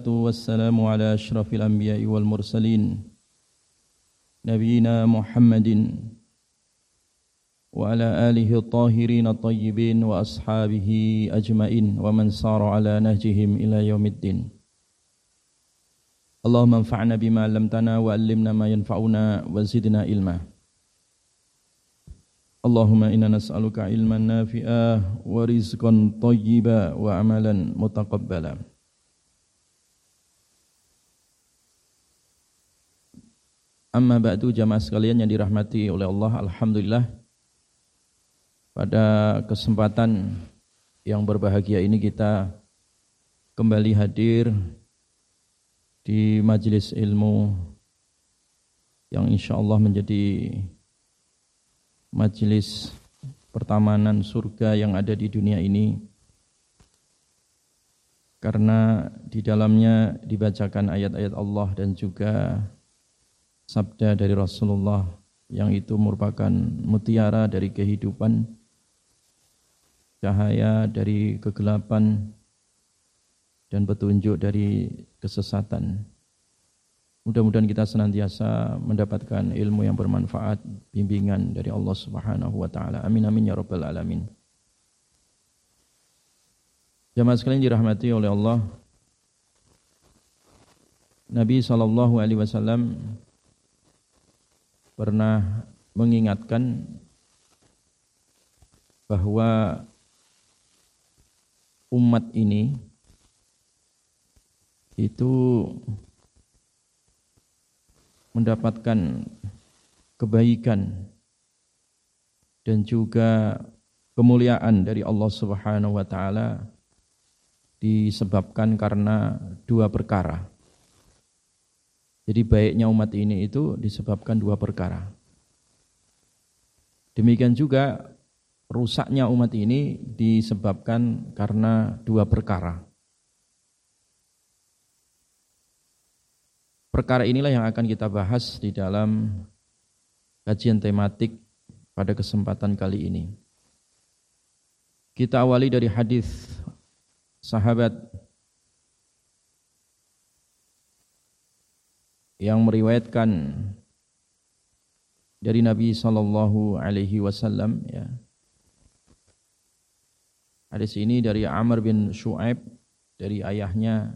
والسلام على أشرف الأنبياء والمرسلين نبينا محمد وعلى آله الطاهرين الطيبين وأصحابه أجمعين ومن سار على نهجهم إلى يوم الدين. اللهم انفعنا بما علمتنا وعلمنا ما ينفعنا وزدنا علما. اللهم إنا نسألك علما نافعا ورزقا طيبا وعملا متقبلا. Amma ba'du jamaah sekalian yang dirahmati oleh Allah Alhamdulillah. Pada kesempatan yang berbahagia ini kita kembali hadir di majelis ilmu yang insya Allah menjadi majelis pertamanan surga yang ada di dunia ini. Karena di dalamnya dibacakan ayat-ayat Allah dan juga sabda dari Rasulullah yang itu merupakan mutiara dari kehidupan, cahaya dari kegelapan, dan petunjuk dari kesesatan. Mudah-mudahan kita senantiasa mendapatkan ilmu yang bermanfaat, bimbingan dari Allah Subhanahu wa taala. Amin amin ya rabbal alamin. Jamaah sekalian dirahmati oleh Allah. Nabi sallallahu alaihi wasallam pernah mengingatkan bahwa umat ini itu mendapatkan kebaikan dan juga kemuliaan dari Allah Subhanahu wa taala disebabkan karena dua perkara. Jadi baiknya umat ini itu disebabkan dua perkara. Demikian juga rusaknya umat ini disebabkan karena dua perkara. Perkara inilah yang akan kita bahas di dalam kajian tematik pada kesempatan kali ini. Kita awali dari hadis sahabat yang meriwayatkan dari Nabi sallallahu alaihi wasallam ya. Hadis ini dari Amr bin Shu'aib dari ayahnya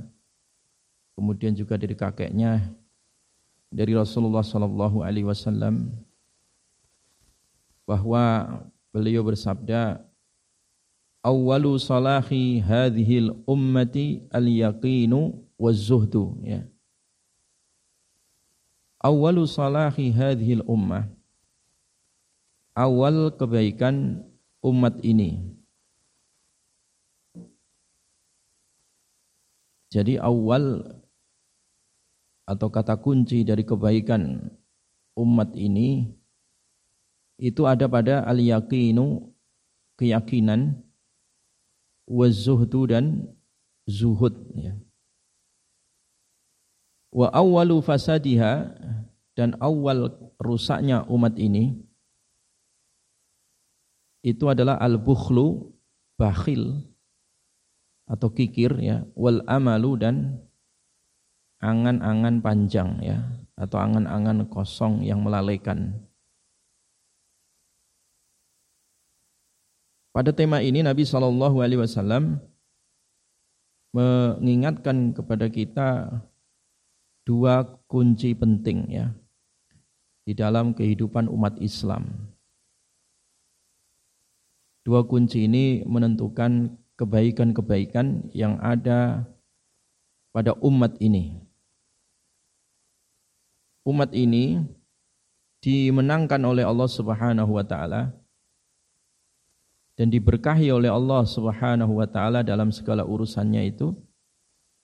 kemudian juga dari kakeknya dari Rasulullah sallallahu alaihi wasallam bahwa beliau bersabda awwalu salahi hadhil ummati al-yaqinu waz-zuhdu ya Awalu salahi hadhil ummah. Awal kebaikan umat ini. Jadi awal atau kata kunci dari kebaikan umat ini itu ada pada al-yaqinu keyakinan wazuhdu dan zuhud ya. Wa awwalu fasadiha dan awal rusaknya umat ini itu adalah al-bukhlu bakhil atau kikir ya wal amalu dan angan-angan panjang ya atau angan-angan kosong yang melalaikan. Pada tema ini Nabi Wasallam mengingatkan kepada kita dua kunci penting ya di dalam kehidupan umat Islam. Dua kunci ini menentukan kebaikan-kebaikan yang ada pada umat ini. Umat ini dimenangkan oleh Allah Subhanahu wa taala dan diberkahi oleh Allah Subhanahu wa taala dalam segala urusannya itu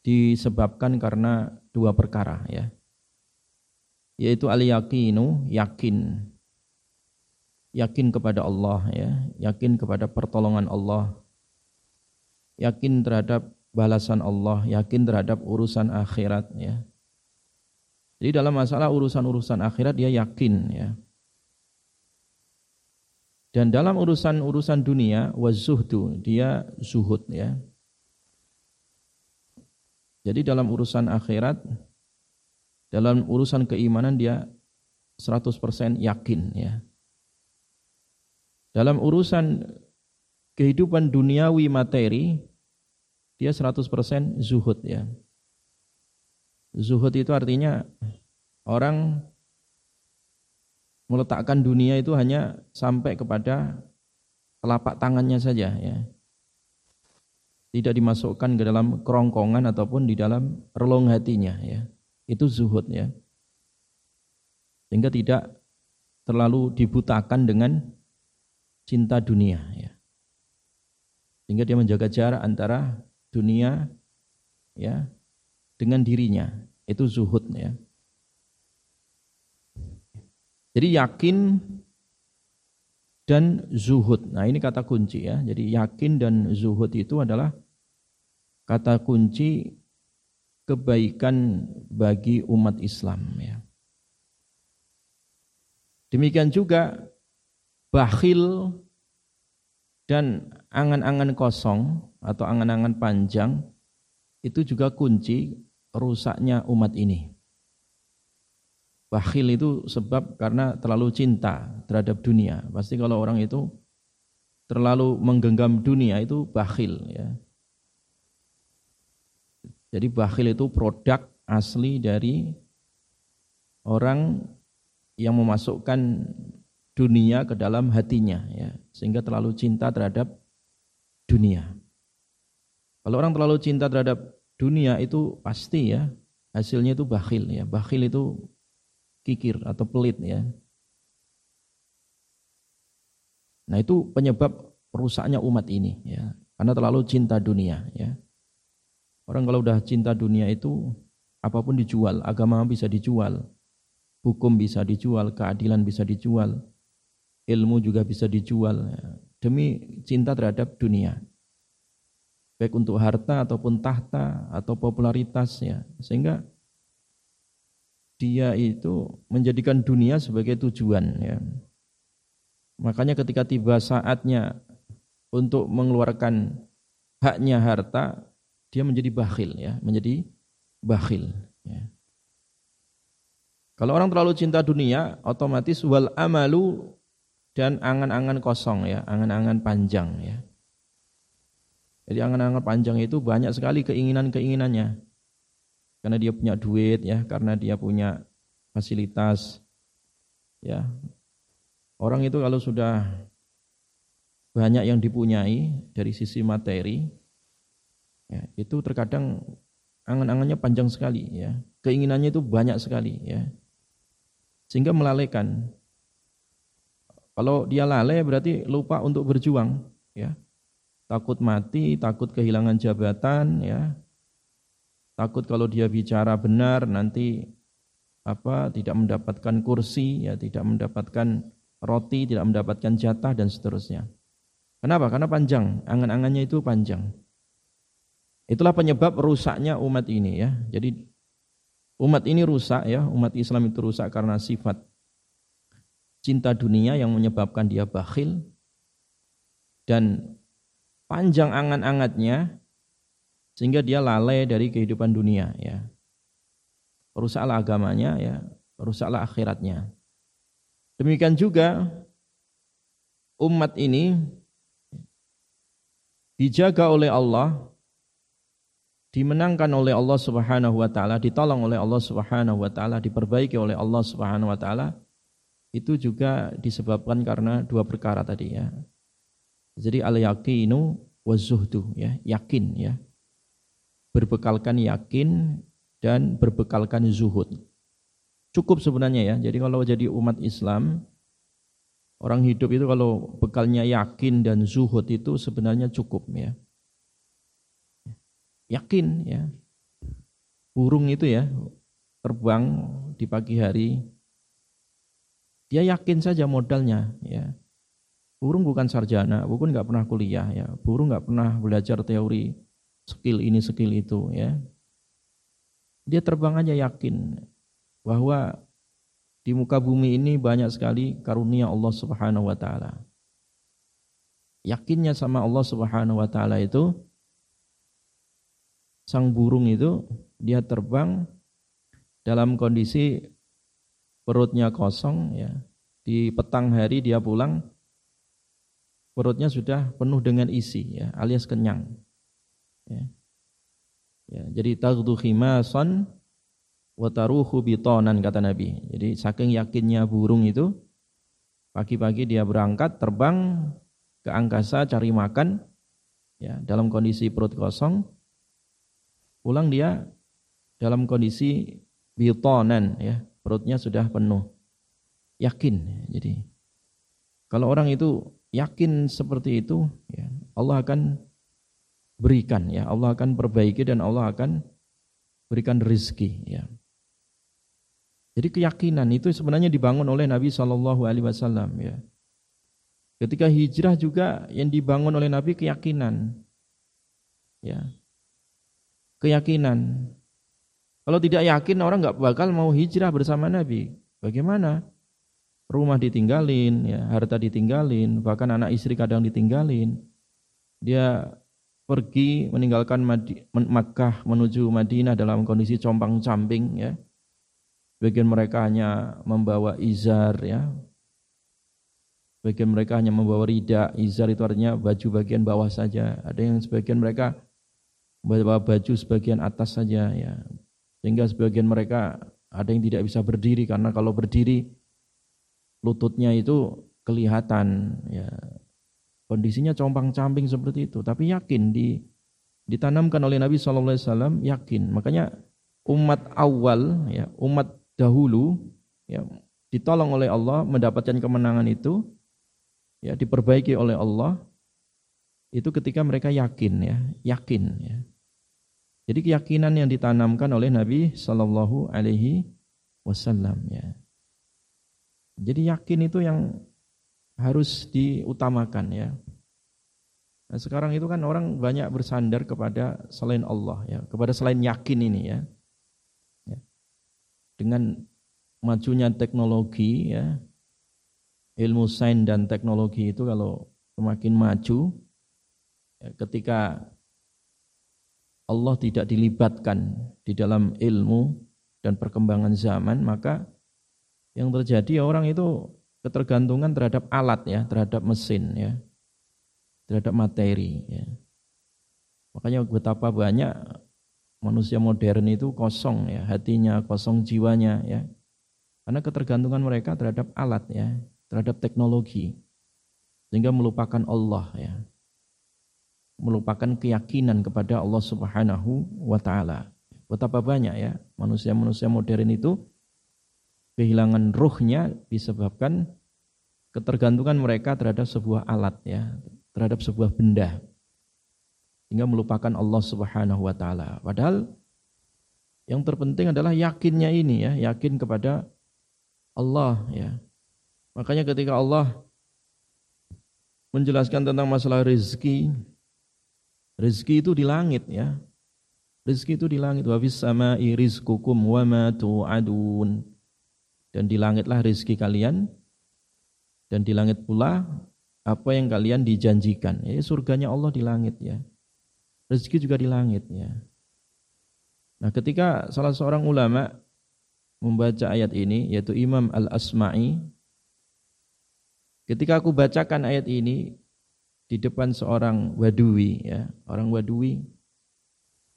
disebabkan karena dua perkara ya. Yaitu al-yaqinu, yakin. Yakin kepada Allah ya, yakin kepada pertolongan Allah. Yakin terhadap balasan Allah, yakin terhadap urusan akhirat ya. Jadi dalam masalah urusan-urusan akhirat dia yakin ya. Dan dalam urusan-urusan dunia wazuhdu dia zuhud ya Jadi dalam urusan akhirat, dalam urusan keimanan dia 100% yakin ya. Dalam urusan kehidupan duniawi materi, dia 100% zuhud ya. Zuhud itu artinya orang meletakkan dunia itu hanya sampai kepada telapak tangannya saja ya. Tidak dimasukkan ke dalam kerongkongan ataupun di dalam relung hatinya ya. Itu zuhud ya. Sehingga tidak terlalu dibutakan dengan cinta dunia ya. Sehingga dia menjaga jarak antara dunia ya dengan dirinya. Itu zuhud ya. Jadi yakin dan zuhud. Nah, ini kata kunci ya. Jadi yakin dan zuhud itu adalah kata kunci kebaikan bagi umat Islam ya. Demikian juga bakhil dan angan-angan kosong atau angan-angan panjang itu juga kunci rusaknya umat ini. Bakhil itu sebab karena terlalu cinta terhadap dunia. Pasti kalau orang itu terlalu menggenggam dunia itu bakhil ya. Jadi bakhil itu produk asli dari orang yang memasukkan dunia ke dalam hatinya ya, sehingga terlalu cinta terhadap dunia. Kalau orang terlalu cinta terhadap dunia itu pasti ya hasilnya itu bakhil ya. Bakhil itu kikir atau pelit ya. Nah itu penyebab rusaknya umat ini ya, karena terlalu cinta dunia ya. Orang kalau udah cinta dunia itu apa pun dijual, agama bisa dijual, hukum bisa dijual, keadilan bisa dijual, ilmu juga bisa dijual ya. demi cinta terhadap dunia. Baik untuk harta ataupun tahta atau popularitas ya. Sehingga dia itu menjadikan dunia sebagai tujuan ya. Makanya ketika tiba saatnya untuk mengeluarkan haknya harta, dia menjadi bakhil ya, menjadi bakhil ya. Kalau orang terlalu cinta dunia, otomatis wal amalu dan angan-angan kosong ya, angan-angan panjang ya. Jadi angan-angan panjang itu banyak sekali keinginan-keinginannya karena dia punya duit ya, karena dia punya fasilitas ya. Orang itu kalau sudah banyak yang dipunyai dari sisi materi ya, itu terkadang angan-angannya panjang sekali ya. Keinginannya itu banyak sekali ya. Sehingga melalaikan. Kalau dia lalai berarti lupa untuk berjuang ya. Takut mati, takut kehilangan jabatan ya, takut kalau dia bicara benar nanti apa tidak mendapatkan kursi ya tidak mendapatkan roti tidak mendapatkan jatah dan seterusnya. Kenapa? Karena panjang. Angan-angannya itu panjang. Itulah penyebab rusaknya umat ini ya. Jadi umat ini rusak ya. Umat Islam itu rusak karena sifat cinta dunia yang menyebabkan dia bakhil. Dan panjang angan-angatnya sehingga dia lalai dari kehidupan dunia ya. Rusaklah agamanya ya. Rusaklah akhiratnya. Demikian juga umat ini dijaga oleh Allah dimenangkan oleh Allah Subhanahu wa taala ditolong oleh Allah Subhanahu wa taala diperbaiki oleh Allah Subhanahu wa taala itu juga disebabkan karena dua perkara tadi ya. Jadi al yaqinu wa zuhdu ya. Yakin ya berbekalkan yakin dan berbekalkan zuhud. Cukup sebenarnya ya. Jadi kalau jadi umat Islam, orang hidup itu kalau bekalnya yakin dan zuhud itu sebenarnya cukup ya. Yakin ya. Burung itu ya terbang di pagi hari dia yakin saja modalnya ya. Burung bukan sarjana, burung nggak pernah kuliah ya. Burung nggak pernah belajar teori skill ini skill itu ya dia terbang aja yakin bahwa di muka bumi ini banyak sekali karunia Allah Subhanahu wa taala. Yakinnya sama Allah Subhanahu wa taala itu sang burung itu dia terbang dalam kondisi perutnya kosong ya. Di petang hari dia pulang perutnya sudah penuh dengan isi ya, alias kenyang. Ya. Ya, jadi taghdu khimasan wa taruhu bitonan kata Nabi. Jadi saking yakinnya burung itu pagi-pagi dia berangkat terbang ke angkasa cari makan ya dalam kondisi perut kosong pulang dia dalam kondisi bitonan ya perutnya sudah penuh yakin jadi kalau orang itu yakin seperti itu ya Allah akan berikan ya Allah akan perbaiki dan Allah akan berikan rezeki ya jadi keyakinan itu sebenarnya dibangun oleh Nabi Shallallahu Alaihi Wasallam ya Ketika hijrah juga yang dibangun oleh Nabi keyakinan. Ya. Keyakinan. Kalau tidak yakin orang nggak bakal mau hijrah bersama Nabi. Bagaimana? Rumah ditinggalin, ya, harta ditinggalin, bahkan anak istri kadang ditinggalin. Dia pergi meninggalkan Madi, Makkah menuju Madinah dalam kondisi compang-camping ya. Bagian mereka hanya membawa izar ya, Sebagian mereka hanya membawa rida, izar itu artinya baju bagian bawah saja. Ada yang sebagian mereka membawa baju sebagian atas saja ya. Sehingga sebagian mereka ada yang tidak bisa berdiri karena kalau berdiri lututnya itu kelihatan ya. Kondisinya compang-camping seperti itu, tapi yakin di ditanamkan oleh Nabi wasallam yakin. Makanya umat awal ya, umat dahulu ya ditolong oleh Allah mendapatkan kemenangan itu ya diperbaiki oleh Allah itu ketika mereka yakin ya, yakin ya. Jadi keyakinan yang ditanamkan oleh Nabi Shallallahu Alaihi Wasallam ya. Jadi yakin itu yang harus diutamakan ya. Nah, sekarang itu kan orang banyak bersandar kepada selain Allah ya, kepada selain yakin ini ya. ya. Dengan majunya teknologi ya, ilmu sains dan teknologi itu kalau semakin maju ya, ketika Allah tidak dilibatkan di dalam ilmu dan perkembangan zaman maka yang terjadi orang itu ketergantungan terhadap alat ya, terhadap mesin ya, terhadap materi ya. Makanya betapa banyak manusia modern itu kosong ya, hatinya kosong jiwanya ya. Karena ketergantungan mereka terhadap alat ya terhadap teknologi sehingga melupakan Allah ya melupakan keyakinan kepada Allah Subhanahu wa taala. Betapa banyak ya manusia-manusia modern itu kehilangan ruhnya disebabkan ketergantungan mereka terhadap sebuah alat ya, terhadap sebuah benda. Sehingga melupakan Allah Subhanahu wa taala. Padahal yang terpenting adalah yakinnya ini ya, yakin kepada Allah ya. Makanya ketika Allah menjelaskan tentang masalah rezeki, rezeki itu di langit ya. Rezeki itu di langit. Wa fis sama'i rizqukum wa ma tu'adun. Dan di langitlah rezeki kalian dan di langit pula apa yang kalian dijanjikan. Ya, surganya Allah di langit ya. Rezeki juga di langit ya. Nah, ketika salah seorang ulama membaca ayat ini yaitu Imam Al-Asma'i Ketika aku bacakan ayat ini di depan seorang wadui ya, orang wadui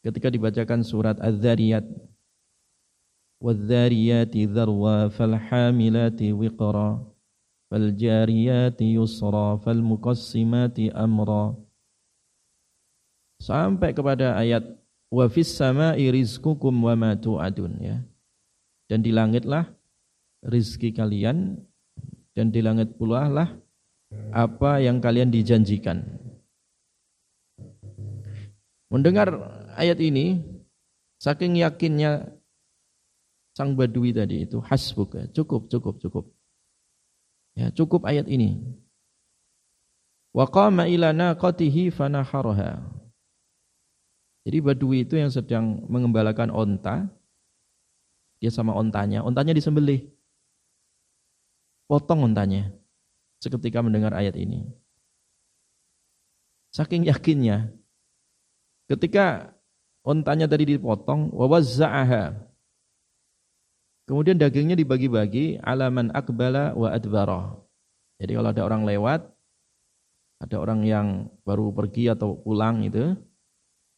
ketika dibacakan surat Az-Zariyat وَالذَّارِيَاتِ ذَرْوَا فَالْحَامِلَاتِ وِقْرًا فَالْجَارِيَاتِ يُسْرًا فَالْمُقَسِّمَاتِ أَمْرًا sampai kepada ayat wa fis sama'i rizqukum wa ma tu'adun ya. Dan di langitlah rizki kalian dan di langit pula lah apa yang kalian dijanjikan. Mendengar ayat ini, saking yakinnya sang badui tadi itu hasbuk, cukup, cukup, cukup. Ya, cukup ayat ini. Wa qama ila naqatihi fanaharaha. Jadi badui itu yang sedang mengembalakan onta, dia sama ontanya, ontanya disembelih potong untanya seketika mendengar ayat ini. Saking yakinnya, ketika ontanya tadi dipotong, wawazza'aha. Kemudian dagingnya dibagi-bagi alaman akbala wa adbara. Jadi kalau ada orang lewat, ada orang yang baru pergi atau pulang itu,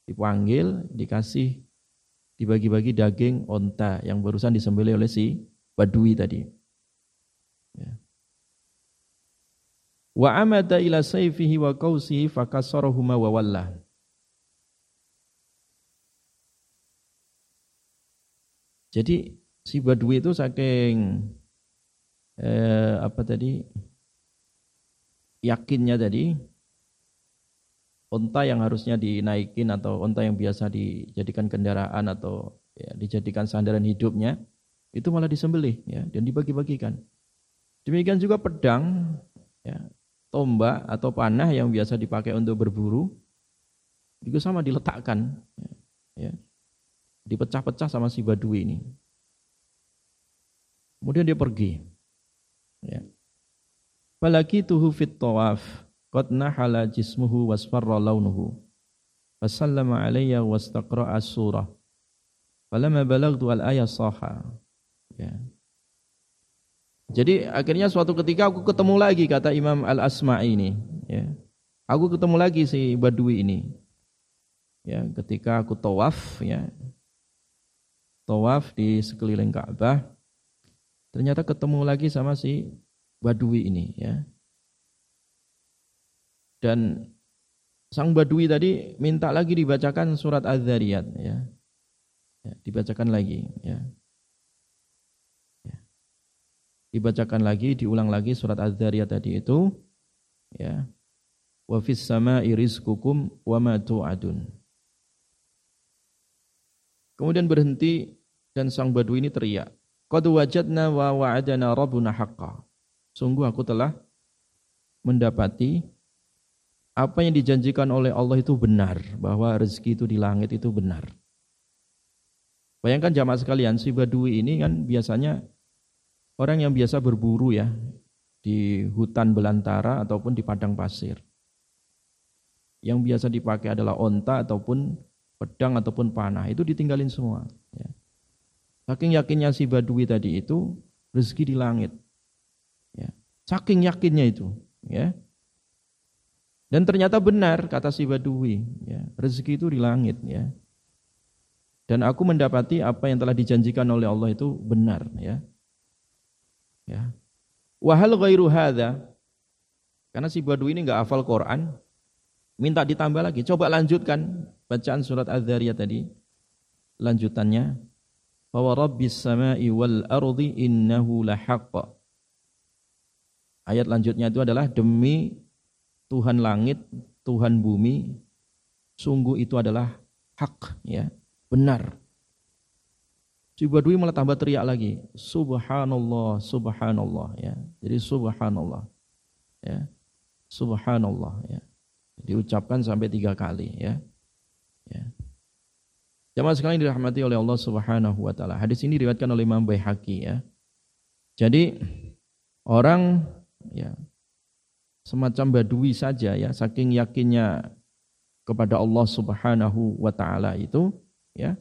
dipanggil, dikasih, dibagi-bagi daging onta yang barusan disembelih oleh si badui tadi. Ya. Wa amada ila sayfihi wa qausihi fakasarahuma wa wallah. Jadi si Badui itu saking eh, apa tadi yakinnya tadi onta yang harusnya dinaikin atau onta yang biasa dijadikan kendaraan atau ya, dijadikan sandaran hidupnya itu malah disembelih ya dan dibagi-bagikan. Demikian juga pedang ya, tombak atau panah yang biasa dipakai untuk berburu juga sama diletakkan ya, ya dipecah-pecah sama si badui ini. Kemudian dia pergi. Ya. Falaki tuhu fit tawaf qad nahala jismuhu wasfarra launuhu. Fasallama alayya wastaqra'a surah. Falamma balagtu al-ayah saha. Ya. Jadi akhirnya suatu ketika aku ketemu lagi kata Imam Al-Asma'i ini, ya. Aku ketemu lagi si Badui ini. Ya, ketika aku tawaf ya. Tawaf di sekeliling Ka'bah, Ternyata ketemu lagi sama si Badui ini ya. Dan sang Badui tadi minta lagi dibacakan surat Az-Zariyat ya. ya. dibacakan lagi ya. ya. Dibacakan lagi, diulang lagi surat Az-Zariyat tadi itu ya. Wa fis sama'i rizqukum wa ma tu'adun. Kemudian berhenti dan sang Badui ini teriak, Qad wajadna wa wa'adana rabbuna haqqa. Sungguh aku telah mendapati apa yang dijanjikan oleh Allah itu benar, bahwa rezeki itu di langit itu benar. Bayangkan jamaah sekalian, si Badui ini kan biasanya orang yang biasa berburu ya di hutan belantara ataupun di padang pasir. Yang biasa dipakai adalah onta ataupun pedang ataupun panah, itu ditinggalin semua. Ya. Saking yakinnya si Badui tadi itu rezeki di langit. Ya. Saking yakinnya itu, ya. Dan ternyata benar kata si Badui, ya. Rezeki itu di langit, ya. Dan aku mendapati apa yang telah dijanjikan oleh Allah itu benar, ya. Ya. Wahal ghairu hadza. Karena si Badui ini enggak hafal Quran, minta ditambah lagi. Coba lanjutkan bacaan surat Az-Zariyat tadi. Lanjutannya, sama'i wal ardi innahu lahaqq. Ayat lanjutnya itu adalah demi Tuhan langit, Tuhan bumi, sungguh itu adalah hak ya, benar. Si Badui malah tambah teriak lagi, subhanallah, subhanallah ya. Jadi subhanallah. Ya. Subhanallah ya. Diucapkan sampai tiga kali ya. Ya. Jamaah sekalian dirahmati oleh Allah Subhanahu wa taala. Hadis ini diriwayatkan oleh Imam Baihaqi ya. Jadi orang ya semacam badui saja ya, saking yakinnya kepada Allah Subhanahu wa taala itu ya.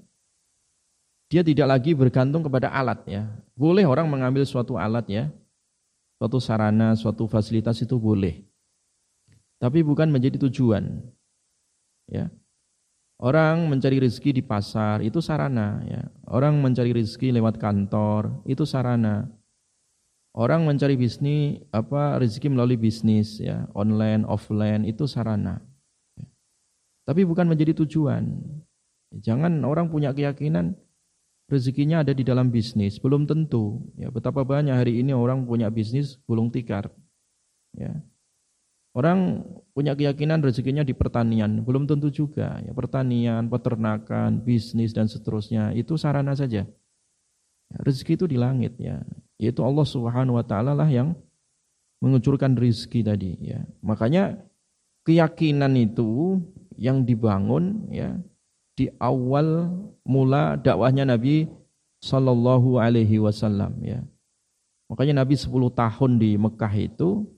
Dia tidak lagi bergantung kepada alat ya. Boleh orang mengambil suatu alat ya. Suatu sarana, suatu fasilitas itu boleh. Tapi bukan menjadi tujuan. Ya. Orang mencari rezeki di pasar itu sarana ya. Orang mencari rezeki lewat kantor itu sarana. Orang mencari bisnis apa rezeki melalui bisnis ya, online, offline itu sarana. Tapi bukan menjadi tujuan. Jangan orang punya keyakinan rezekinya ada di dalam bisnis, belum tentu. Ya, betapa banyak hari ini orang punya bisnis gulung tikar. Ya. Orang punya keyakinan rezekinya di pertanian, belum tentu juga. Ya, pertanian, peternakan, bisnis dan seterusnya itu sarana saja. Ya, rezeki itu di langit ya. Yaitu Allah Subhanahu wa taala lah yang mengucurkan rezeki tadi ya. Makanya keyakinan itu yang dibangun ya di awal mula dakwahnya Nabi sallallahu alaihi wasallam ya. Makanya Nabi 10 tahun di Mekah itu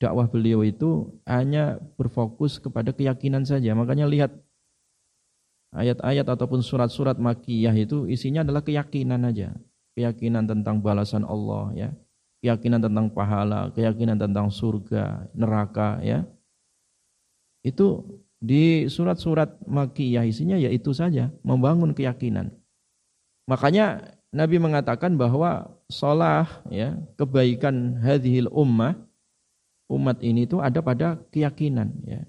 dakwah beliau itu hanya berfokus kepada keyakinan saja. Makanya lihat ayat-ayat ataupun surat-surat makiyah itu isinya adalah keyakinan aja. Keyakinan tentang balasan Allah ya. Keyakinan tentang pahala, keyakinan tentang surga, neraka ya. Itu di surat-surat makiyah isinya ya itu saja, membangun keyakinan. Makanya Nabi mengatakan bahwa solah ya, kebaikan hadhil ummah umat ini itu ada pada keyakinan ya.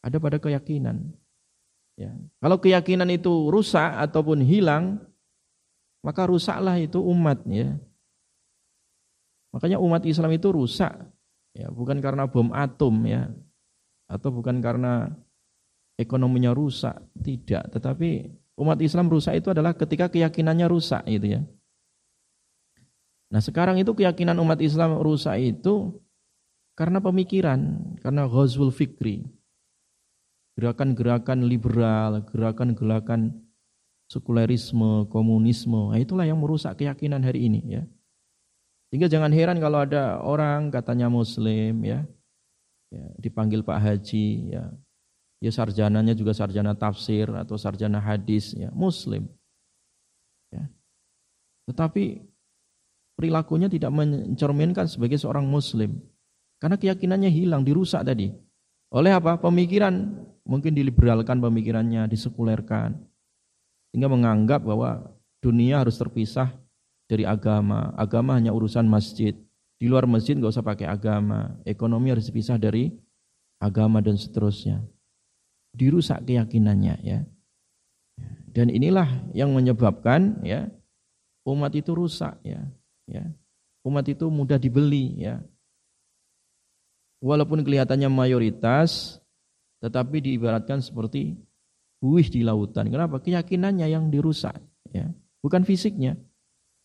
Ada pada keyakinan. Ya. Kalau keyakinan itu rusak ataupun hilang, maka rusaklah itu umat ya. Makanya umat Islam itu rusak ya, bukan karena bom atom ya atau bukan karena ekonominya rusak, tidak, tetapi umat Islam rusak itu adalah ketika keyakinannya rusak gitu ya. Nah, sekarang itu keyakinan umat Islam rusak itu karena pemikiran, karena ghazwul fikri gerakan-gerakan liberal, gerakan-gerakan sekulerisme, komunisme, nah itulah yang merusak keyakinan hari ini ya. Sehingga jangan heran kalau ada orang katanya muslim ya, ya dipanggil Pak Haji ya. Ya sarjananya juga sarjana tafsir atau sarjana hadis ya, muslim. Ya. Tetapi perilakunya tidak mencerminkan sebagai seorang muslim. Karena keyakinannya hilang, dirusak tadi. Oleh apa? Pemikiran mungkin diliberalkan pemikirannya, disekulerkan. Sehingga menganggap bahwa dunia harus terpisah dari agama. Agama hanya urusan masjid. Di luar masjid nggak usah pakai agama. Ekonomi harus dipisah dari agama dan seterusnya. Dirusak keyakinannya ya. Dan inilah yang menyebabkan ya umat itu rusak ya. ya. Umat itu mudah dibeli ya. Walaupun kelihatannya mayoritas, tetapi diibaratkan seperti buih di lautan. Kenapa? Keyakinannya yang dirusak, ya. Bukan fisiknya,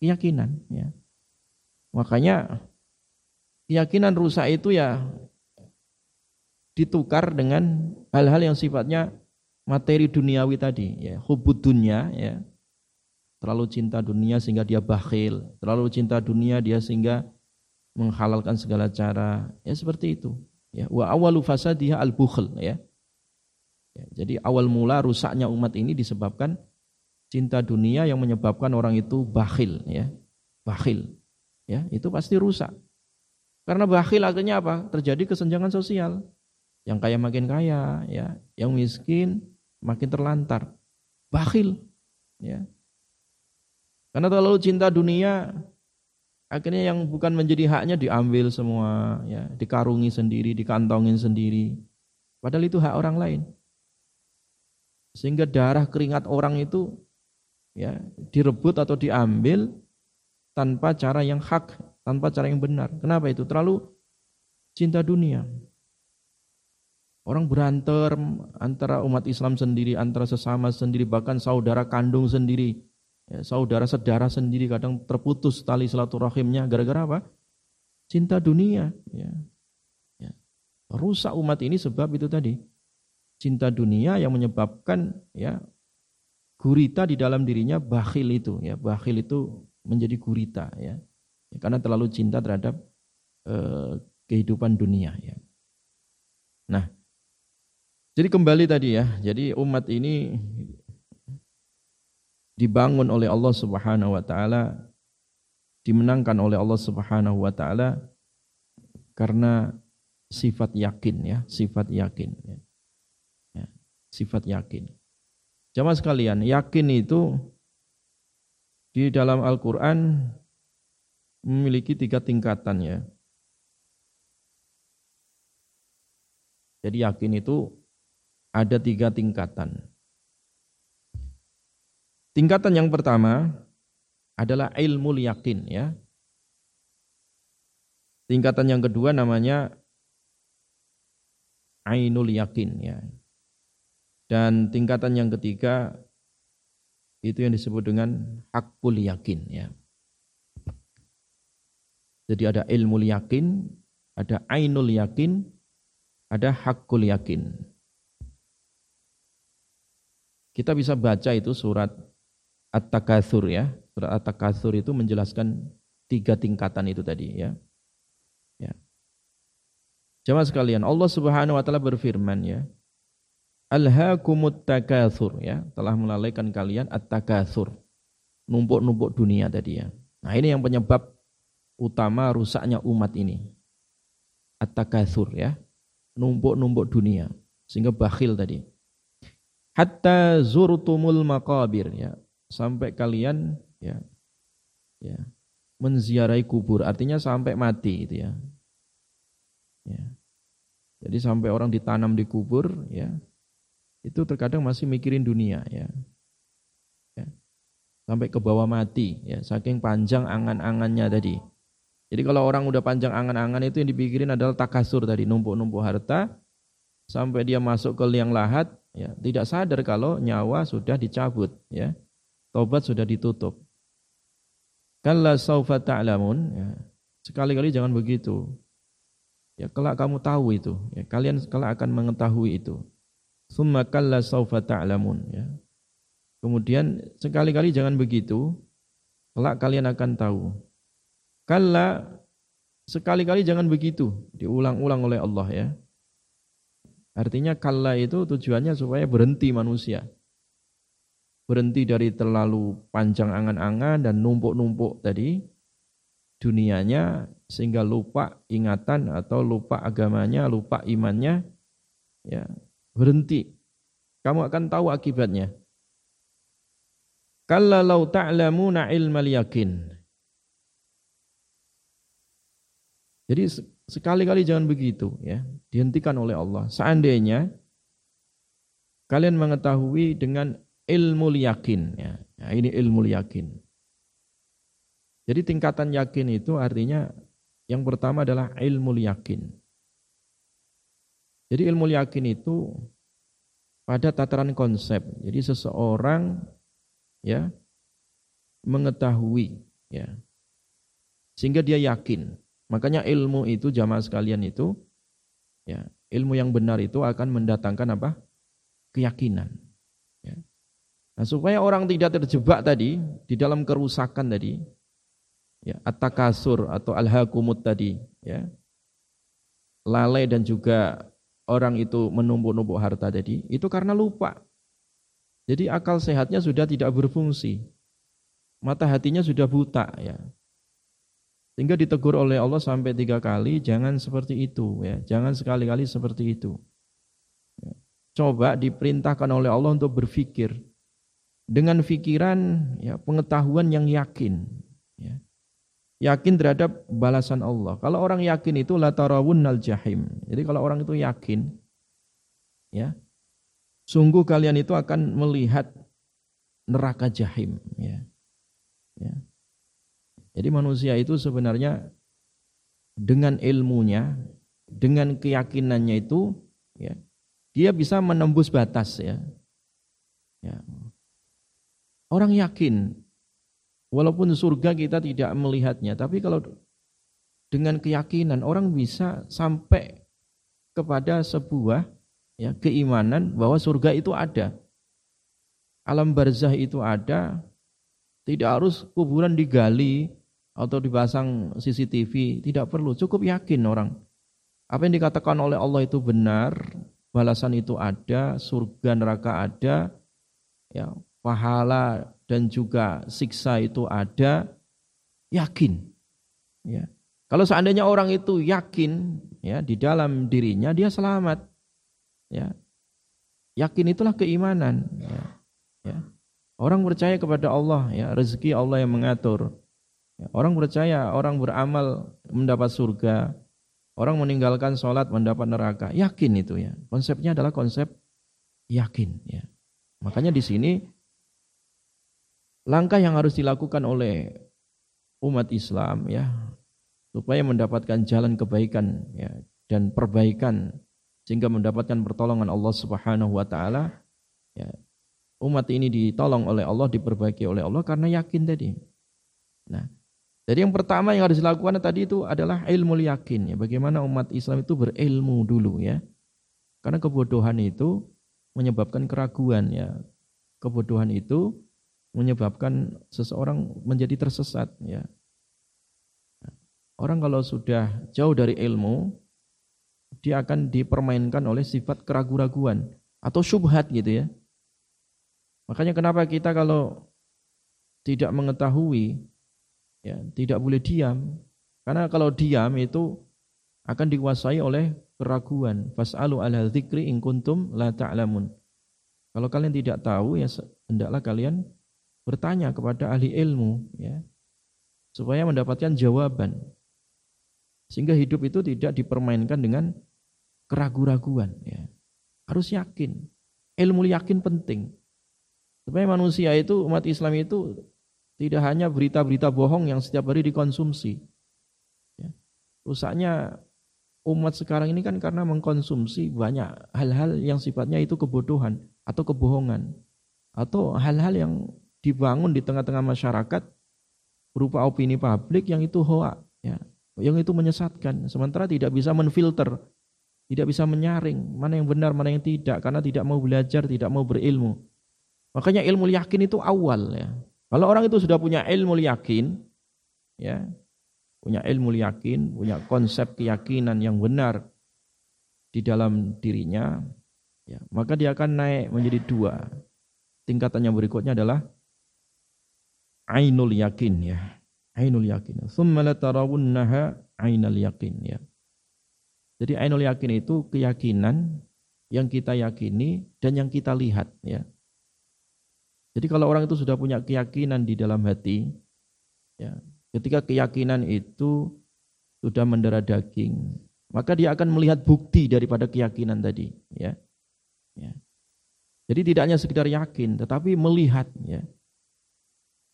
keyakinan, ya. Makanya keyakinan rusak itu ya ditukar dengan hal-hal yang sifatnya materi duniawi tadi, ya. Hubud dunia, ya. Terlalu cinta dunia sehingga dia bakhil, terlalu cinta dunia dia sehingga menghalalkan segala cara, ya seperti itu. Ya, wa awalu fasadiha al-bukhl ya. ya. Jadi awal mula rusaknya umat ini disebabkan cinta dunia yang menyebabkan orang itu bakhil ya. Bakhil. Ya, itu pasti rusak. Karena bakhil akhirnya apa? Terjadi kesenjangan sosial. Yang kaya makin kaya, ya, yang miskin makin terlantar. Bakhil, ya. Karena terlalu cinta dunia, Akhirnya yang bukan menjadi haknya diambil semua, ya, dikarungi sendiri, dikantongin sendiri. Padahal itu hak orang lain. Sehingga darah keringat orang itu ya direbut atau diambil tanpa cara yang hak, tanpa cara yang benar. Kenapa itu? Terlalu cinta dunia. Orang berantem antara umat Islam sendiri, antara sesama sendiri, bahkan saudara kandung sendiri Ya, saudara sedara sendiri kadang terputus tali silaturahimnya gara-gara apa? Cinta dunia. Ya. Ya. Rusak umat ini sebab itu tadi. Cinta dunia yang menyebabkan ya gurita di dalam dirinya bakhil itu. Ya, bakhil itu menjadi gurita. Ya. ya karena terlalu cinta terhadap eh, kehidupan dunia. Ya. Nah, jadi kembali tadi ya. Jadi umat ini dibangun oleh Allah Subhanahu wa taala dimenangkan oleh Allah Subhanahu wa taala karena sifat yakin ya, sifat yakin ya. ya sifat yakin. Jamaah sekalian, yakin itu di dalam Al-Qur'an memiliki tiga tingkatan ya. Jadi yakin itu ada tiga tingkatan. Tingkatan yang pertama adalah ilmu yakin ya. Tingkatan yang kedua namanya ainul yakin ya. Dan tingkatan yang ketiga itu yang disebut dengan hakul yakin ya. Jadi ada ilmu yakin, ada ainul yakin, ada hakul yakin. Kita bisa baca itu surat At-Takatsur ya. Surat At-Takatsur itu menjelaskan tiga tingkatan itu tadi ya. Ya. Jemaah sekalian, Allah Subhanahu wa taala berfirman ya. alhaakumut takatsur ya, telah melalaikan kalian at-takatsur. Numpuk-numpuk dunia tadi ya. Nah, ini yang penyebab utama rusaknya umat ini. At-takatsur ya. Numpuk-numpuk dunia sehingga bakhil tadi. Hatta zurtumul maqabir ya, sampai kalian ya ya menziarahi kubur artinya sampai mati itu ya. Ya. Jadi sampai orang ditanam di kubur ya. Itu terkadang masih mikirin dunia ya. ya. Sampai ke bawah mati ya, saking panjang angan-angannya tadi. Jadi kalau orang udah panjang angan-angan itu yang dipikirin adalah takasur tadi, numpuk-numpuk harta sampai dia masuk ke liang lahat ya, tidak sadar kalau nyawa sudah dicabut ya. Tobat sudah ditutup. Kalla saufa ta'lamun ya. Sekali-kali jangan begitu. Ya kelak kamu tahu itu, ya kalian kelak akan mengetahui itu. Summa kalla saufa ta'lamun ya. Kemudian sekali-kali jangan begitu, kelak kalian akan tahu. Kalla sekali-kali jangan begitu, diulang-ulang oleh Allah ya. Artinya kalla itu tujuannya supaya berhenti manusia. Berhenti dari terlalu panjang angan-angan dan numpuk-numpuk tadi dunianya sehingga lupa ingatan atau lupa agamanya, lupa imannya, ya berhenti. Kamu akan tahu akibatnya. Kalau ta'lamuna ilmal yakin. Jadi sekali-kali jangan begitu ya, dihentikan oleh Allah. Seandainya kalian mengetahui dengan ilmu yakin ya. ya ini ilmu yakin. Jadi tingkatan yakin itu artinya yang pertama adalah ilmu yakin. Jadi ilmu yakin itu pada tataran konsep. Jadi seseorang ya mengetahui ya sehingga dia yakin. Makanya ilmu itu jamaah sekalian itu ya ilmu yang benar itu akan mendatangkan apa? keyakinan. Nah, supaya orang tidak terjebak tadi di dalam kerusakan tadi, ya at-takasur atau al-hakumut tadi ya. Lalai dan juga orang itu menumpuk-numpuk harta tadi itu karena lupa. Jadi akal sehatnya sudah tidak berfungsi. Mata hatinya sudah buta ya. Sehingga ditegur oleh Allah sampai tiga kali jangan seperti itu ya. Jangan sekali-kali seperti itu. Ya. coba diperintahkan oleh Allah untuk berpikir dengan pikiran ya pengetahuan yang yakin ya yakin terhadap balasan Allah. Kalau orang yakin itu la tarawunnal jahim. Jadi kalau orang itu yakin ya, sungguh kalian itu akan melihat neraka jahim ya. Ya. Jadi manusia itu sebenarnya dengan ilmunya, dengan keyakinannya itu ya, dia bisa menembus batas ya. Ya. Orang yakin Walaupun surga kita tidak melihatnya, tapi kalau dengan keyakinan orang bisa sampai kepada sebuah ya, keimanan bahwa surga itu ada. Alam barzah itu ada, tidak harus kuburan digali atau dipasang CCTV, tidak perlu, cukup yakin orang. Apa yang dikatakan oleh Allah itu benar, balasan itu ada, surga neraka ada, ya, pahala dan juga siksa itu ada, yakin. Ya. Kalau seandainya orang itu yakin ya di dalam dirinya dia selamat. Ya. Yakin itulah keimanan. Ya. Ya. Orang percaya kepada Allah, ya rezeki Allah yang mengatur. Ya. Orang percaya orang beramal mendapat surga. Orang meninggalkan sholat mendapat neraka. Yakin itu ya. Konsepnya adalah konsep yakin. Ya. Makanya di sini langkah yang harus dilakukan oleh umat Islam ya supaya mendapatkan jalan kebaikan ya dan perbaikan sehingga mendapatkan pertolongan Allah Subhanahu wa taala ya umat ini ditolong oleh Allah diperbaiki oleh Allah karena yakin tadi. Nah, jadi yang pertama yang harus dilakukan tadi itu adalah ilmu yakin ya bagaimana umat Islam itu berilmu dulu ya. Karena kebodohan itu menyebabkan keraguan ya. Kebodohan itu menyebabkan seseorang menjadi tersesat ya. Orang kalau sudah jauh dari ilmu dia akan dipermainkan oleh sifat keraguan-raguan. atau syubhat gitu ya. Makanya kenapa kita kalau tidak mengetahui ya tidak boleh diam. Karena kalau diam itu akan dikuasai oleh keraguan. Fas'alu ala dzikri in kuntum la ta'lamun. Kalau kalian tidak tahu ya hendaklah kalian bertanya kepada ahli ilmu ya supaya mendapatkan jawaban. Sehingga hidup itu tidak dipermainkan dengan keraguan-raguan ya. Harus yakin. Ilmu yakin penting. Supaya manusia itu umat Islam itu tidak hanya berita-berita bohong yang setiap hari dikonsumsi. Ya. Rusaknya umat sekarang ini kan karena mengkonsumsi banyak hal-hal yang sifatnya itu kebodohan atau kebohongan atau hal-hal yang dibangun di tengah-tengah masyarakat berupa opini publik yang itu hoa, ya, yang itu menyesatkan. Sementara tidak bisa menfilter, tidak bisa menyaring mana yang benar, mana yang tidak, karena tidak mau belajar, tidak mau berilmu. Makanya ilmu yakin itu awal ya. Kalau orang itu sudah punya ilmu yakin, ya, punya ilmu yakin, punya konsep keyakinan yang benar di dalam dirinya, ya, maka dia akan naik menjadi dua. Tingkatan yang berikutnya adalah ainul yakin ya. Ainul yakin. Tsumma latarawunnaha ainul yakin ya. Jadi ainul yakin itu keyakinan yang kita yakini dan yang kita lihat ya. Jadi kalau orang itu sudah punya keyakinan di dalam hati ya, ketika keyakinan itu sudah mendarah daging, maka dia akan melihat bukti daripada keyakinan tadi ya. ya. Jadi tidak hanya sekedar yakin tetapi melihat ya.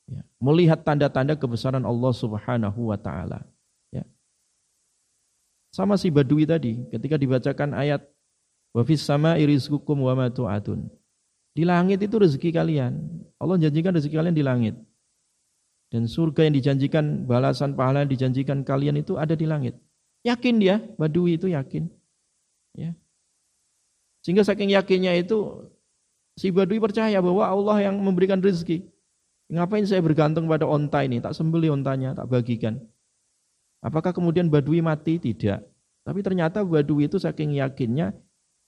Ya, melihat tanda-tanda kebesaran Allah Subhanahu wa taala. Ya. Sama si Badui tadi ketika dibacakan ayat wa fis sama'i rizqukum wa ma tu'adun. Di langit itu rezeki kalian. Allah janjikan rezeki kalian di langit. Dan surga yang dijanjikan, balasan pahala yang dijanjikan kalian itu ada di langit. Yakin dia, Badui itu yakin. Ya. Sehingga saking yakinnya itu si Badui percaya bahwa Allah yang memberikan rezeki. Ngapain saya bergantung pada onta ini? Tak sembeli ontanya, tak bagikan. Apakah kemudian Badui mati? Tidak. Tapi ternyata Badui itu saking yakinnya,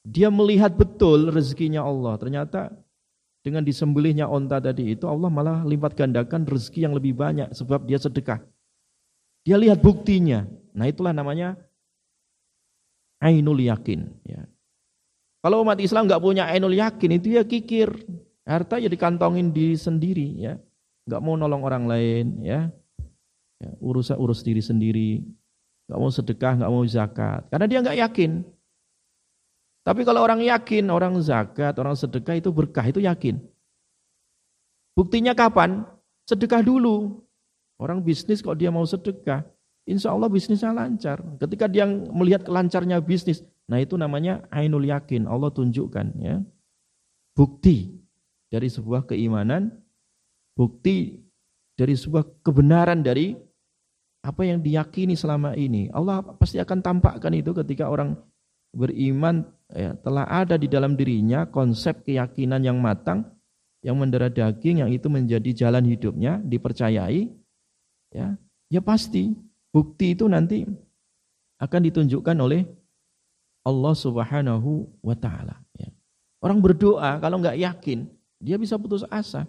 dia melihat betul rezekinya Allah. Ternyata dengan disembelihnya onta tadi itu, Allah malah lipat gandakan rezeki yang lebih banyak sebab dia sedekah. Dia lihat buktinya. Nah itulah namanya ainul yakin. Ya. Kalau umat Islam nggak punya ainul yakin itu ya kikir. Harta ya dikantongin diri sendiri ya nggak mau nolong orang lain, ya, ya urus urus diri sendiri, nggak mau sedekah, nggak mau zakat, karena dia nggak yakin. Tapi kalau orang yakin, orang zakat, orang sedekah itu berkah, itu yakin. Buktinya kapan? Sedekah dulu. Orang bisnis kalau dia mau sedekah, insya Allah bisnisnya lancar. Ketika dia melihat lancarnya bisnis, nah itu namanya ainul yakin. Allah tunjukkan ya. Bukti dari sebuah keimanan bukti dari sebuah kebenaran dari apa yang diyakini selama ini. Allah pasti akan tampakkan itu ketika orang beriman ya, telah ada di dalam dirinya konsep keyakinan yang matang yang mendarah daging yang itu menjadi jalan hidupnya dipercayai ya ya pasti bukti itu nanti akan ditunjukkan oleh Allah Subhanahu wa taala ya. Orang berdoa kalau nggak yakin dia bisa putus asa.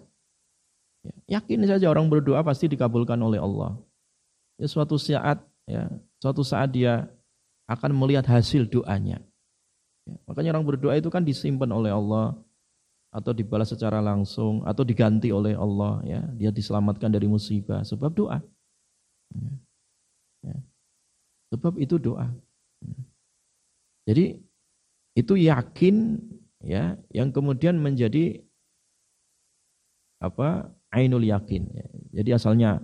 Ya, yakin saja orang berdoa pasti dikabulkan oleh Allah. Ya, suatu saat ya, suatu saat dia akan melihat hasil doanya. Ya, makanya orang berdoa itu kan disimpan oleh Allah atau dibalas secara langsung atau diganti oleh Allah ya dia diselamatkan dari musibah sebab doa ya. Ya. sebab itu doa ya. jadi itu yakin ya yang kemudian menjadi apa ainul yakin. Jadi asalnya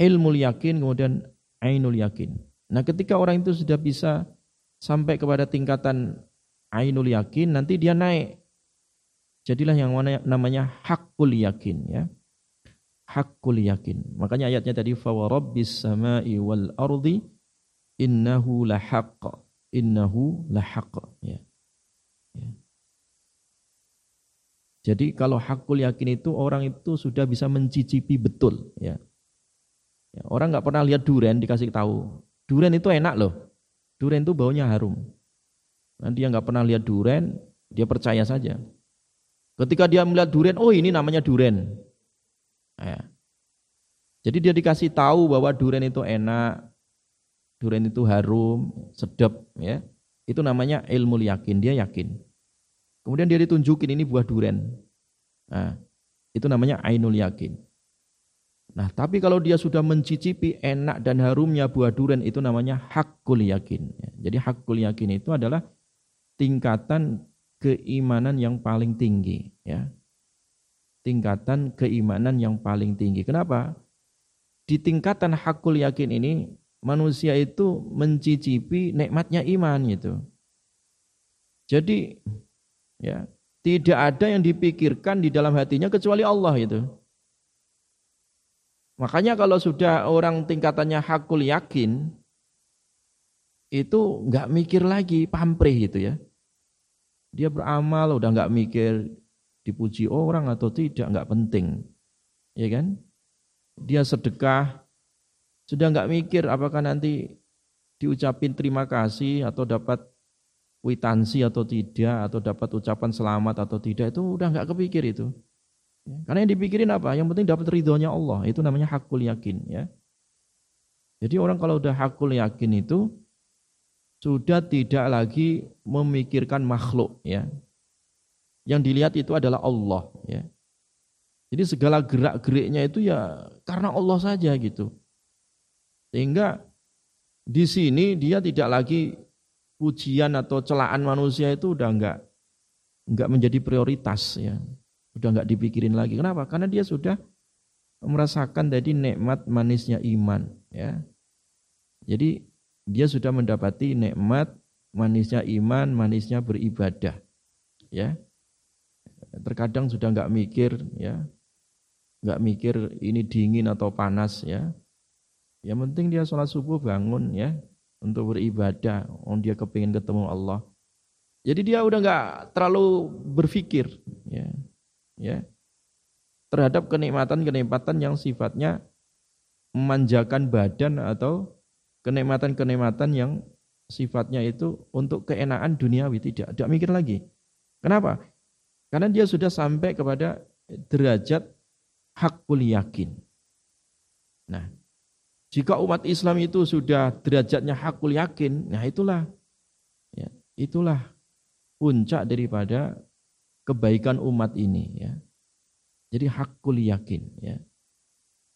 ilmu yakin kemudian ainul yakin. Nah, ketika orang itu sudah bisa sampai kepada tingkatan ainul yakin, nanti dia naik. Jadilah yang mana namanya hakul yakin ya. Hakul yakin. Makanya ayatnya tadi fa rabbis samai wal ardi innahu lahaq. Innahu lahaq ya. Jadi kalau hakul yakin itu orang itu sudah bisa mencicipi betul ya. ya orang nggak pernah lihat duren dikasih tahu. Duren itu enak loh. Duren itu baunya harum. Nanti yang nggak pernah lihat duren Dia percaya saja. Ketika dia melihat durian, oh ini namanya durian. Ya. Jadi dia dikasih tahu bahwa durian itu enak, durian itu harum, sedap, ya. Itu namanya ilmu yakin, dia yakin. Kemudian dia ditunjukin ini buah durian. Nah, itu namanya ainul yakin. Nah, tapi kalau dia sudah mencicipi enak dan harumnya buah durian itu namanya hakul yakin. Jadi hakul yakin itu adalah tingkatan keimanan yang paling tinggi, ya. Tingkatan keimanan yang paling tinggi. Kenapa? Di tingkatan hakul yakin ini manusia itu mencicipi nikmatnya iman gitu. Jadi ya, tidak ada yang dipikirkan di dalam hatinya kecuali Allah itu. Makanya kalau sudah orang tingkatannya hakul yakin itu nggak mikir lagi pamrih gitu ya. Dia beramal udah nggak mikir dipuji orang atau tidak nggak penting, ya kan? Dia sedekah sudah nggak mikir apakah nanti diucapin terima kasih atau dapat witansi atau tidak atau dapat ucapan selamat atau tidak itu udah nggak kepikir itu. Ya, karena yang dipikirin apa? Yang penting dapat ridhonya Allah. Itu namanya hakul yakin ya. Jadi orang kalau udah hakul yakin itu sudah tidak lagi memikirkan makhluk ya. Yang dilihat itu adalah Allah ya. Jadi segala gerak-geriknya itu ya karena Allah saja gitu. Sehingga di sini dia tidak lagi pujian atau celaan manusia itu udah enggak enggak menjadi prioritas ya. Udah enggak dipikirin lagi. Kenapa? Karena dia sudah merasakan tadi nikmat manisnya iman ya. Jadi dia sudah mendapati nikmat manisnya iman, manisnya beribadah. Ya. Terkadang sudah nggak mikir ya. nggak mikir ini dingin atau panas ya. Yang penting dia sholat subuh bangun ya untuk beribadah. Oh dia kepingin ketemu Allah. Jadi dia udah nggak terlalu berpikir ya. Ya. Terhadap kenikmatan-kenikmatan yang sifatnya memanjakan badan atau kenikmatan-kenikmatan yang sifatnya itu untuk keenaan duniawi tidak tidak mikir lagi. Kenapa? Karena dia sudah sampai kepada derajat hakul yakin. Nah, jika umat Islam itu sudah derajatnya hakul yakin, nah itulah ya, itulah puncak daripada kebaikan umat ini ya. Jadi hakul yakin ya.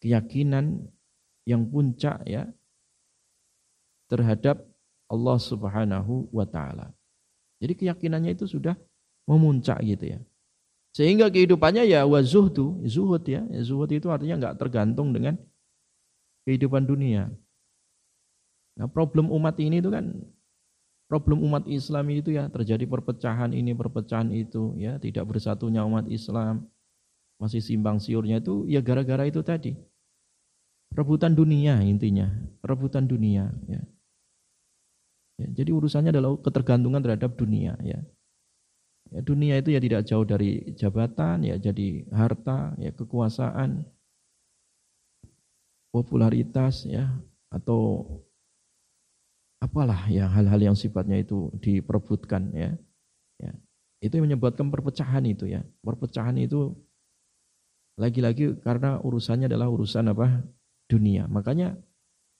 Keyakinan yang puncak ya terhadap Allah Subhanahu wa taala. Jadi keyakinannya itu sudah memuncak gitu ya. Sehingga kehidupannya ya wa zuhdu, zuhud ya. Zuhud itu artinya enggak tergantung dengan kehidupan dunia. Nah, problem umat ini itu kan problem umat Islam itu ya terjadi perpecahan ini, perpecahan itu ya, tidak bersatunya umat Islam. Masih simbang siurnya itu ya gara-gara itu tadi. Rebutan dunia intinya, rebutan dunia ya. Ya, jadi urusannya adalah ketergantungan terhadap dunia ya. ya. Dunia itu ya tidak jauh dari jabatan, ya jadi harta, ya kekuasaan, popularitas ya atau apalah ya hal-hal yang sifatnya itu diperebutkan ya. ya. Itu yang menyebabkan perpecahan itu ya. Perpecahan itu lagi-lagi karena urusannya adalah urusan apa? dunia. Makanya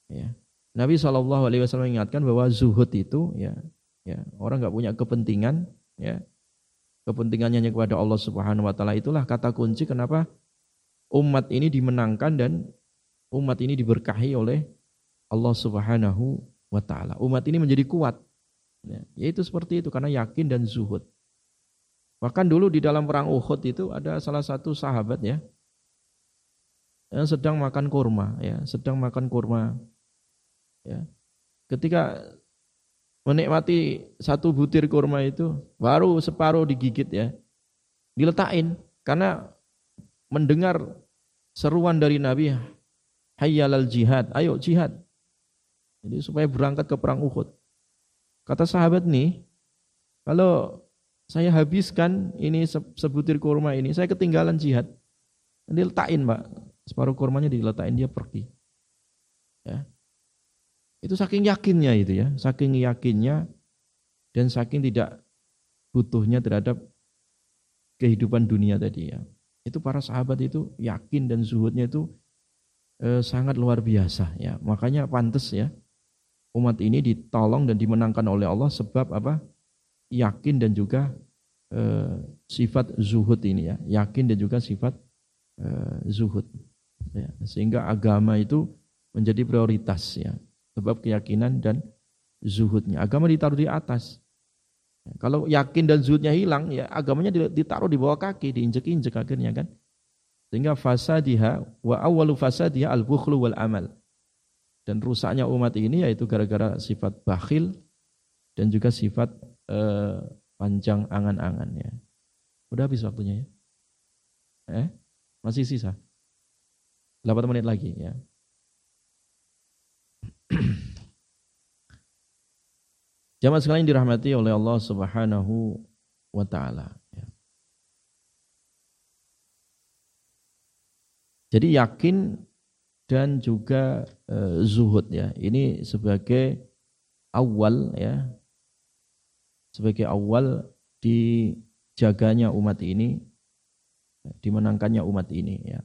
ya Nabi Wasallam mengingatkan bahwa zuhud itu ya, ya orang nggak punya kepentingan, ya kepentingannya hanya kepada Allah Subhanahu Wa Taala itulah kata kunci kenapa umat ini dimenangkan dan umat ini diberkahi oleh Allah Subhanahu Wa Taala. Umat ini menjadi kuat, ya, yaitu seperti itu karena yakin dan zuhud. Bahkan dulu di dalam perang Uhud itu ada salah satu sahabat ya yang sedang makan kurma, ya sedang makan kurma Ya. Ketika menikmati satu butir kurma itu baru separuh digigit ya. Diletakin karena mendengar seruan dari Nabi hayyalal jihad, ayo jihad. Jadi supaya berangkat ke perang Uhud. Kata sahabat nih, kalau saya habiskan ini sebutir kurma ini, saya ketinggalan jihad. Diletakin, Pak. Separuh kurmanya diletakin dia pergi. Ya. Itu saking yakinnya itu ya, saking yakinnya dan saking tidak butuhnya terhadap kehidupan dunia tadi ya. Itu para sahabat itu yakin dan zuhudnya itu eh, sangat luar biasa ya. Makanya pantas ya umat ini ditolong dan dimenangkan oleh Allah sebab apa? Yakin dan juga eh, sifat zuhud ini ya. Yakin dan juga sifat eh, zuhud. Ya. Sehingga agama itu menjadi prioritas ya. Sebab keyakinan dan zuhudnya. Agama ditaruh di atas. Kalau yakin dan zuhudnya hilang, ya agamanya ditaruh di bawah kaki, diinjek-injek akhirnya kan. Sehingga fasadiha wa awalu fasadiha al-bukhlu wal amal. Dan rusaknya umat ini yaitu gara-gara sifat bakhil dan juga sifat eh, panjang angan-angan ya. Udah habis waktunya ya? Eh? Masih sisa? 8 menit lagi ya. Jamaah sekalian dirahmati oleh Allah Subhanahu wa taala. Ya. Jadi yakin dan juga e, zuhud ya. Ini sebagai awal ya. Sebagai awal dijaganya umat ini, dimenangkannya umat ini ya.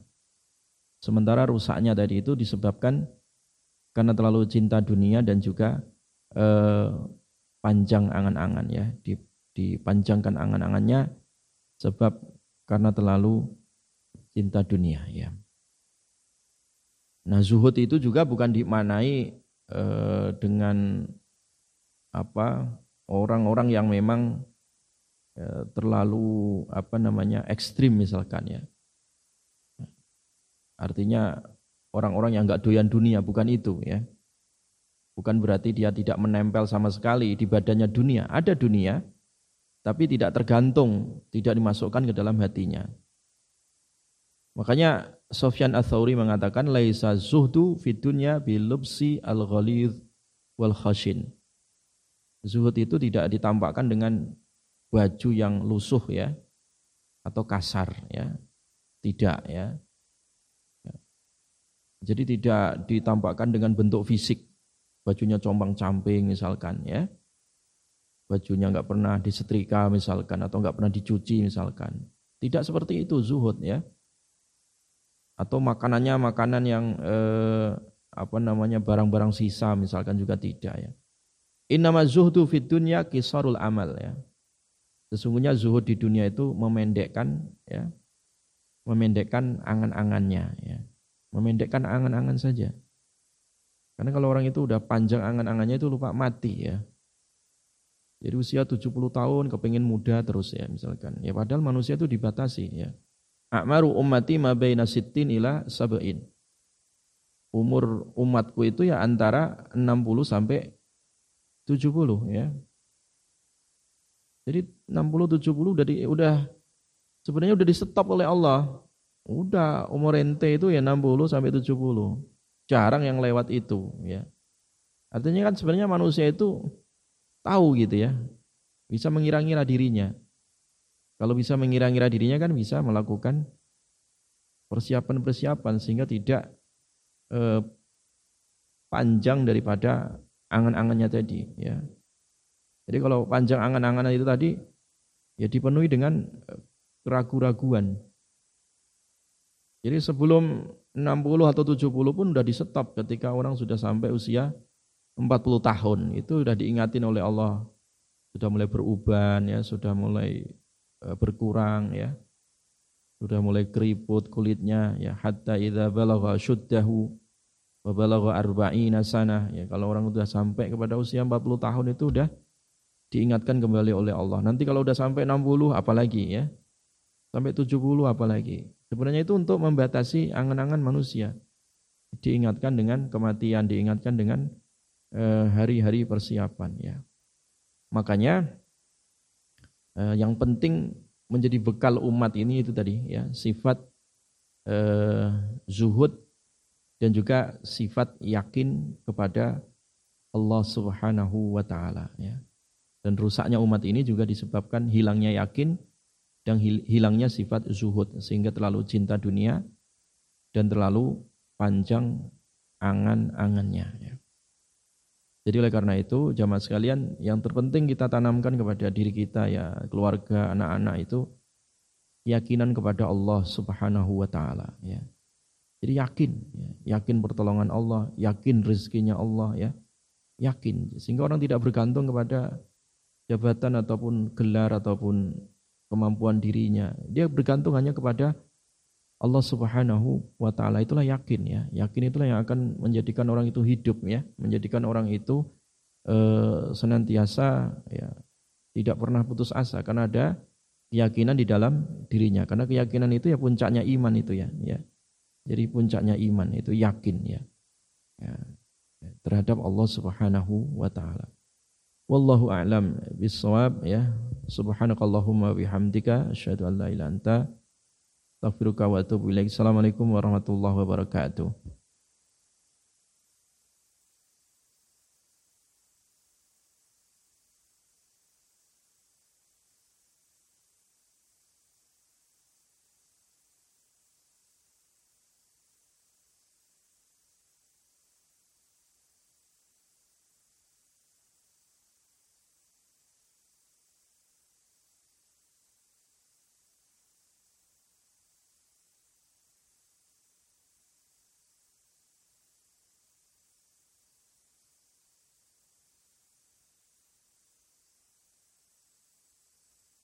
Sementara rusaknya tadi itu disebabkan karena terlalu cinta dunia dan juga e, panjang angan-angan ya, dipanjangkan angan-angannya sebab karena terlalu cinta dunia ya. Nah zuhud itu juga bukan dimanai eh, dengan apa orang-orang yang memang eh, terlalu apa namanya ekstrim misalkan ya. Artinya orang-orang yang nggak doyan dunia bukan itu ya. Bukan berarti dia tidak menempel sama sekali di badannya dunia. Ada dunia, tapi tidak tergantung, tidak dimasukkan ke dalam hatinya. Makanya Sofyan Atsauri mengatakan laisa zuhdu fid bilubsi al-ghalidh wal khashin. Zuhud itu tidak ditampakkan dengan baju yang lusuh ya atau kasar ya. Tidak ya. Jadi tidak ditampakkan dengan bentuk fisik bajunya compang camping misalkan ya bajunya nggak pernah disetrika misalkan atau nggak pernah dicuci misalkan tidak seperti itu zuhud ya atau makanannya makanan yang eh, apa namanya barang-barang sisa misalkan juga tidak ya innama zuhdu fid dunya kisarul amal ya sesungguhnya zuhud di dunia itu memendekkan ya memendekkan angan-angannya ya memendekkan angan-angan saja karena kalau orang itu udah panjang angan-angannya itu lupa mati ya. Jadi usia 70 tahun kepingin muda terus ya misalkan. Ya padahal manusia itu dibatasi ya. A'maru ummati ma baina sittin ila sab'in. Umur umatku itu ya antara 60 sampai 70 ya. Jadi 60 70 udah di, udah sebenarnya udah di stop oleh Allah. Udah umur ente itu ya 60 sampai 70 jarang yang lewat itu ya. Artinya kan sebenarnya manusia itu tahu gitu ya. Bisa mengira-ngira dirinya. Kalau bisa mengira-ngira dirinya kan bisa melakukan persiapan-persiapan sehingga tidak eh, panjang daripada angan-angannya tadi ya. Jadi kalau panjang angan-angan itu tadi ya dipenuhi dengan eh, keraguan-raguan. Jadi sebelum 60 atau 70 pun sudah di stop ketika orang sudah sampai usia 40 tahun. Itu sudah diingatin oleh Allah. Sudah mulai beruban ya, sudah mulai berkurang ya. Sudah mulai keriput kulitnya ya hatta idza balagha syuddahu wa balagha arba'ina sanah ya kalau orang sudah sampai kepada usia 40 tahun itu sudah diingatkan kembali oleh Allah. Nanti kalau sudah sampai 60 apalagi ya. Sampai 70 apalagi. Sebenarnya itu untuk membatasi angan-angan manusia. Diingatkan dengan kematian, diingatkan dengan eh, hari-hari persiapan ya. Makanya eh, yang penting menjadi bekal umat ini itu tadi ya, sifat eh, zuhud dan juga sifat yakin kepada Allah Subhanahu wa taala ya. Dan rusaknya umat ini juga disebabkan hilangnya yakin dan hilangnya sifat zuhud sehingga terlalu cinta dunia dan terlalu panjang angan-angannya ya. Jadi oleh karena itu jamaah sekalian yang terpenting kita tanamkan kepada diri kita ya keluarga anak-anak itu keyakinan kepada Allah Subhanahu wa taala ya. Jadi yakin ya, yakin pertolongan Allah, yakin rezekinya Allah ya. Yakin sehingga orang tidak bergantung kepada jabatan ataupun gelar ataupun kemampuan dirinya. Dia bergantung hanya kepada Allah Subhanahu wa taala itulah yakin ya. Yakin itulah yang akan menjadikan orang itu hidup ya, menjadikan orang itu eh, senantiasa ya tidak pernah putus asa karena ada keyakinan di dalam dirinya. Karena keyakinan itu ya puncaknya iman itu ya, ya. Jadi puncaknya iman itu yakin ya. ya terhadap Allah Subhanahu wa taala. Wallahu a'lam bissawab ya. Subhanakallahumma bihamdika asyhadu an la ilaha anta Astaghfiruka. Assalamualaikum warahmatullahi wabarakatuh.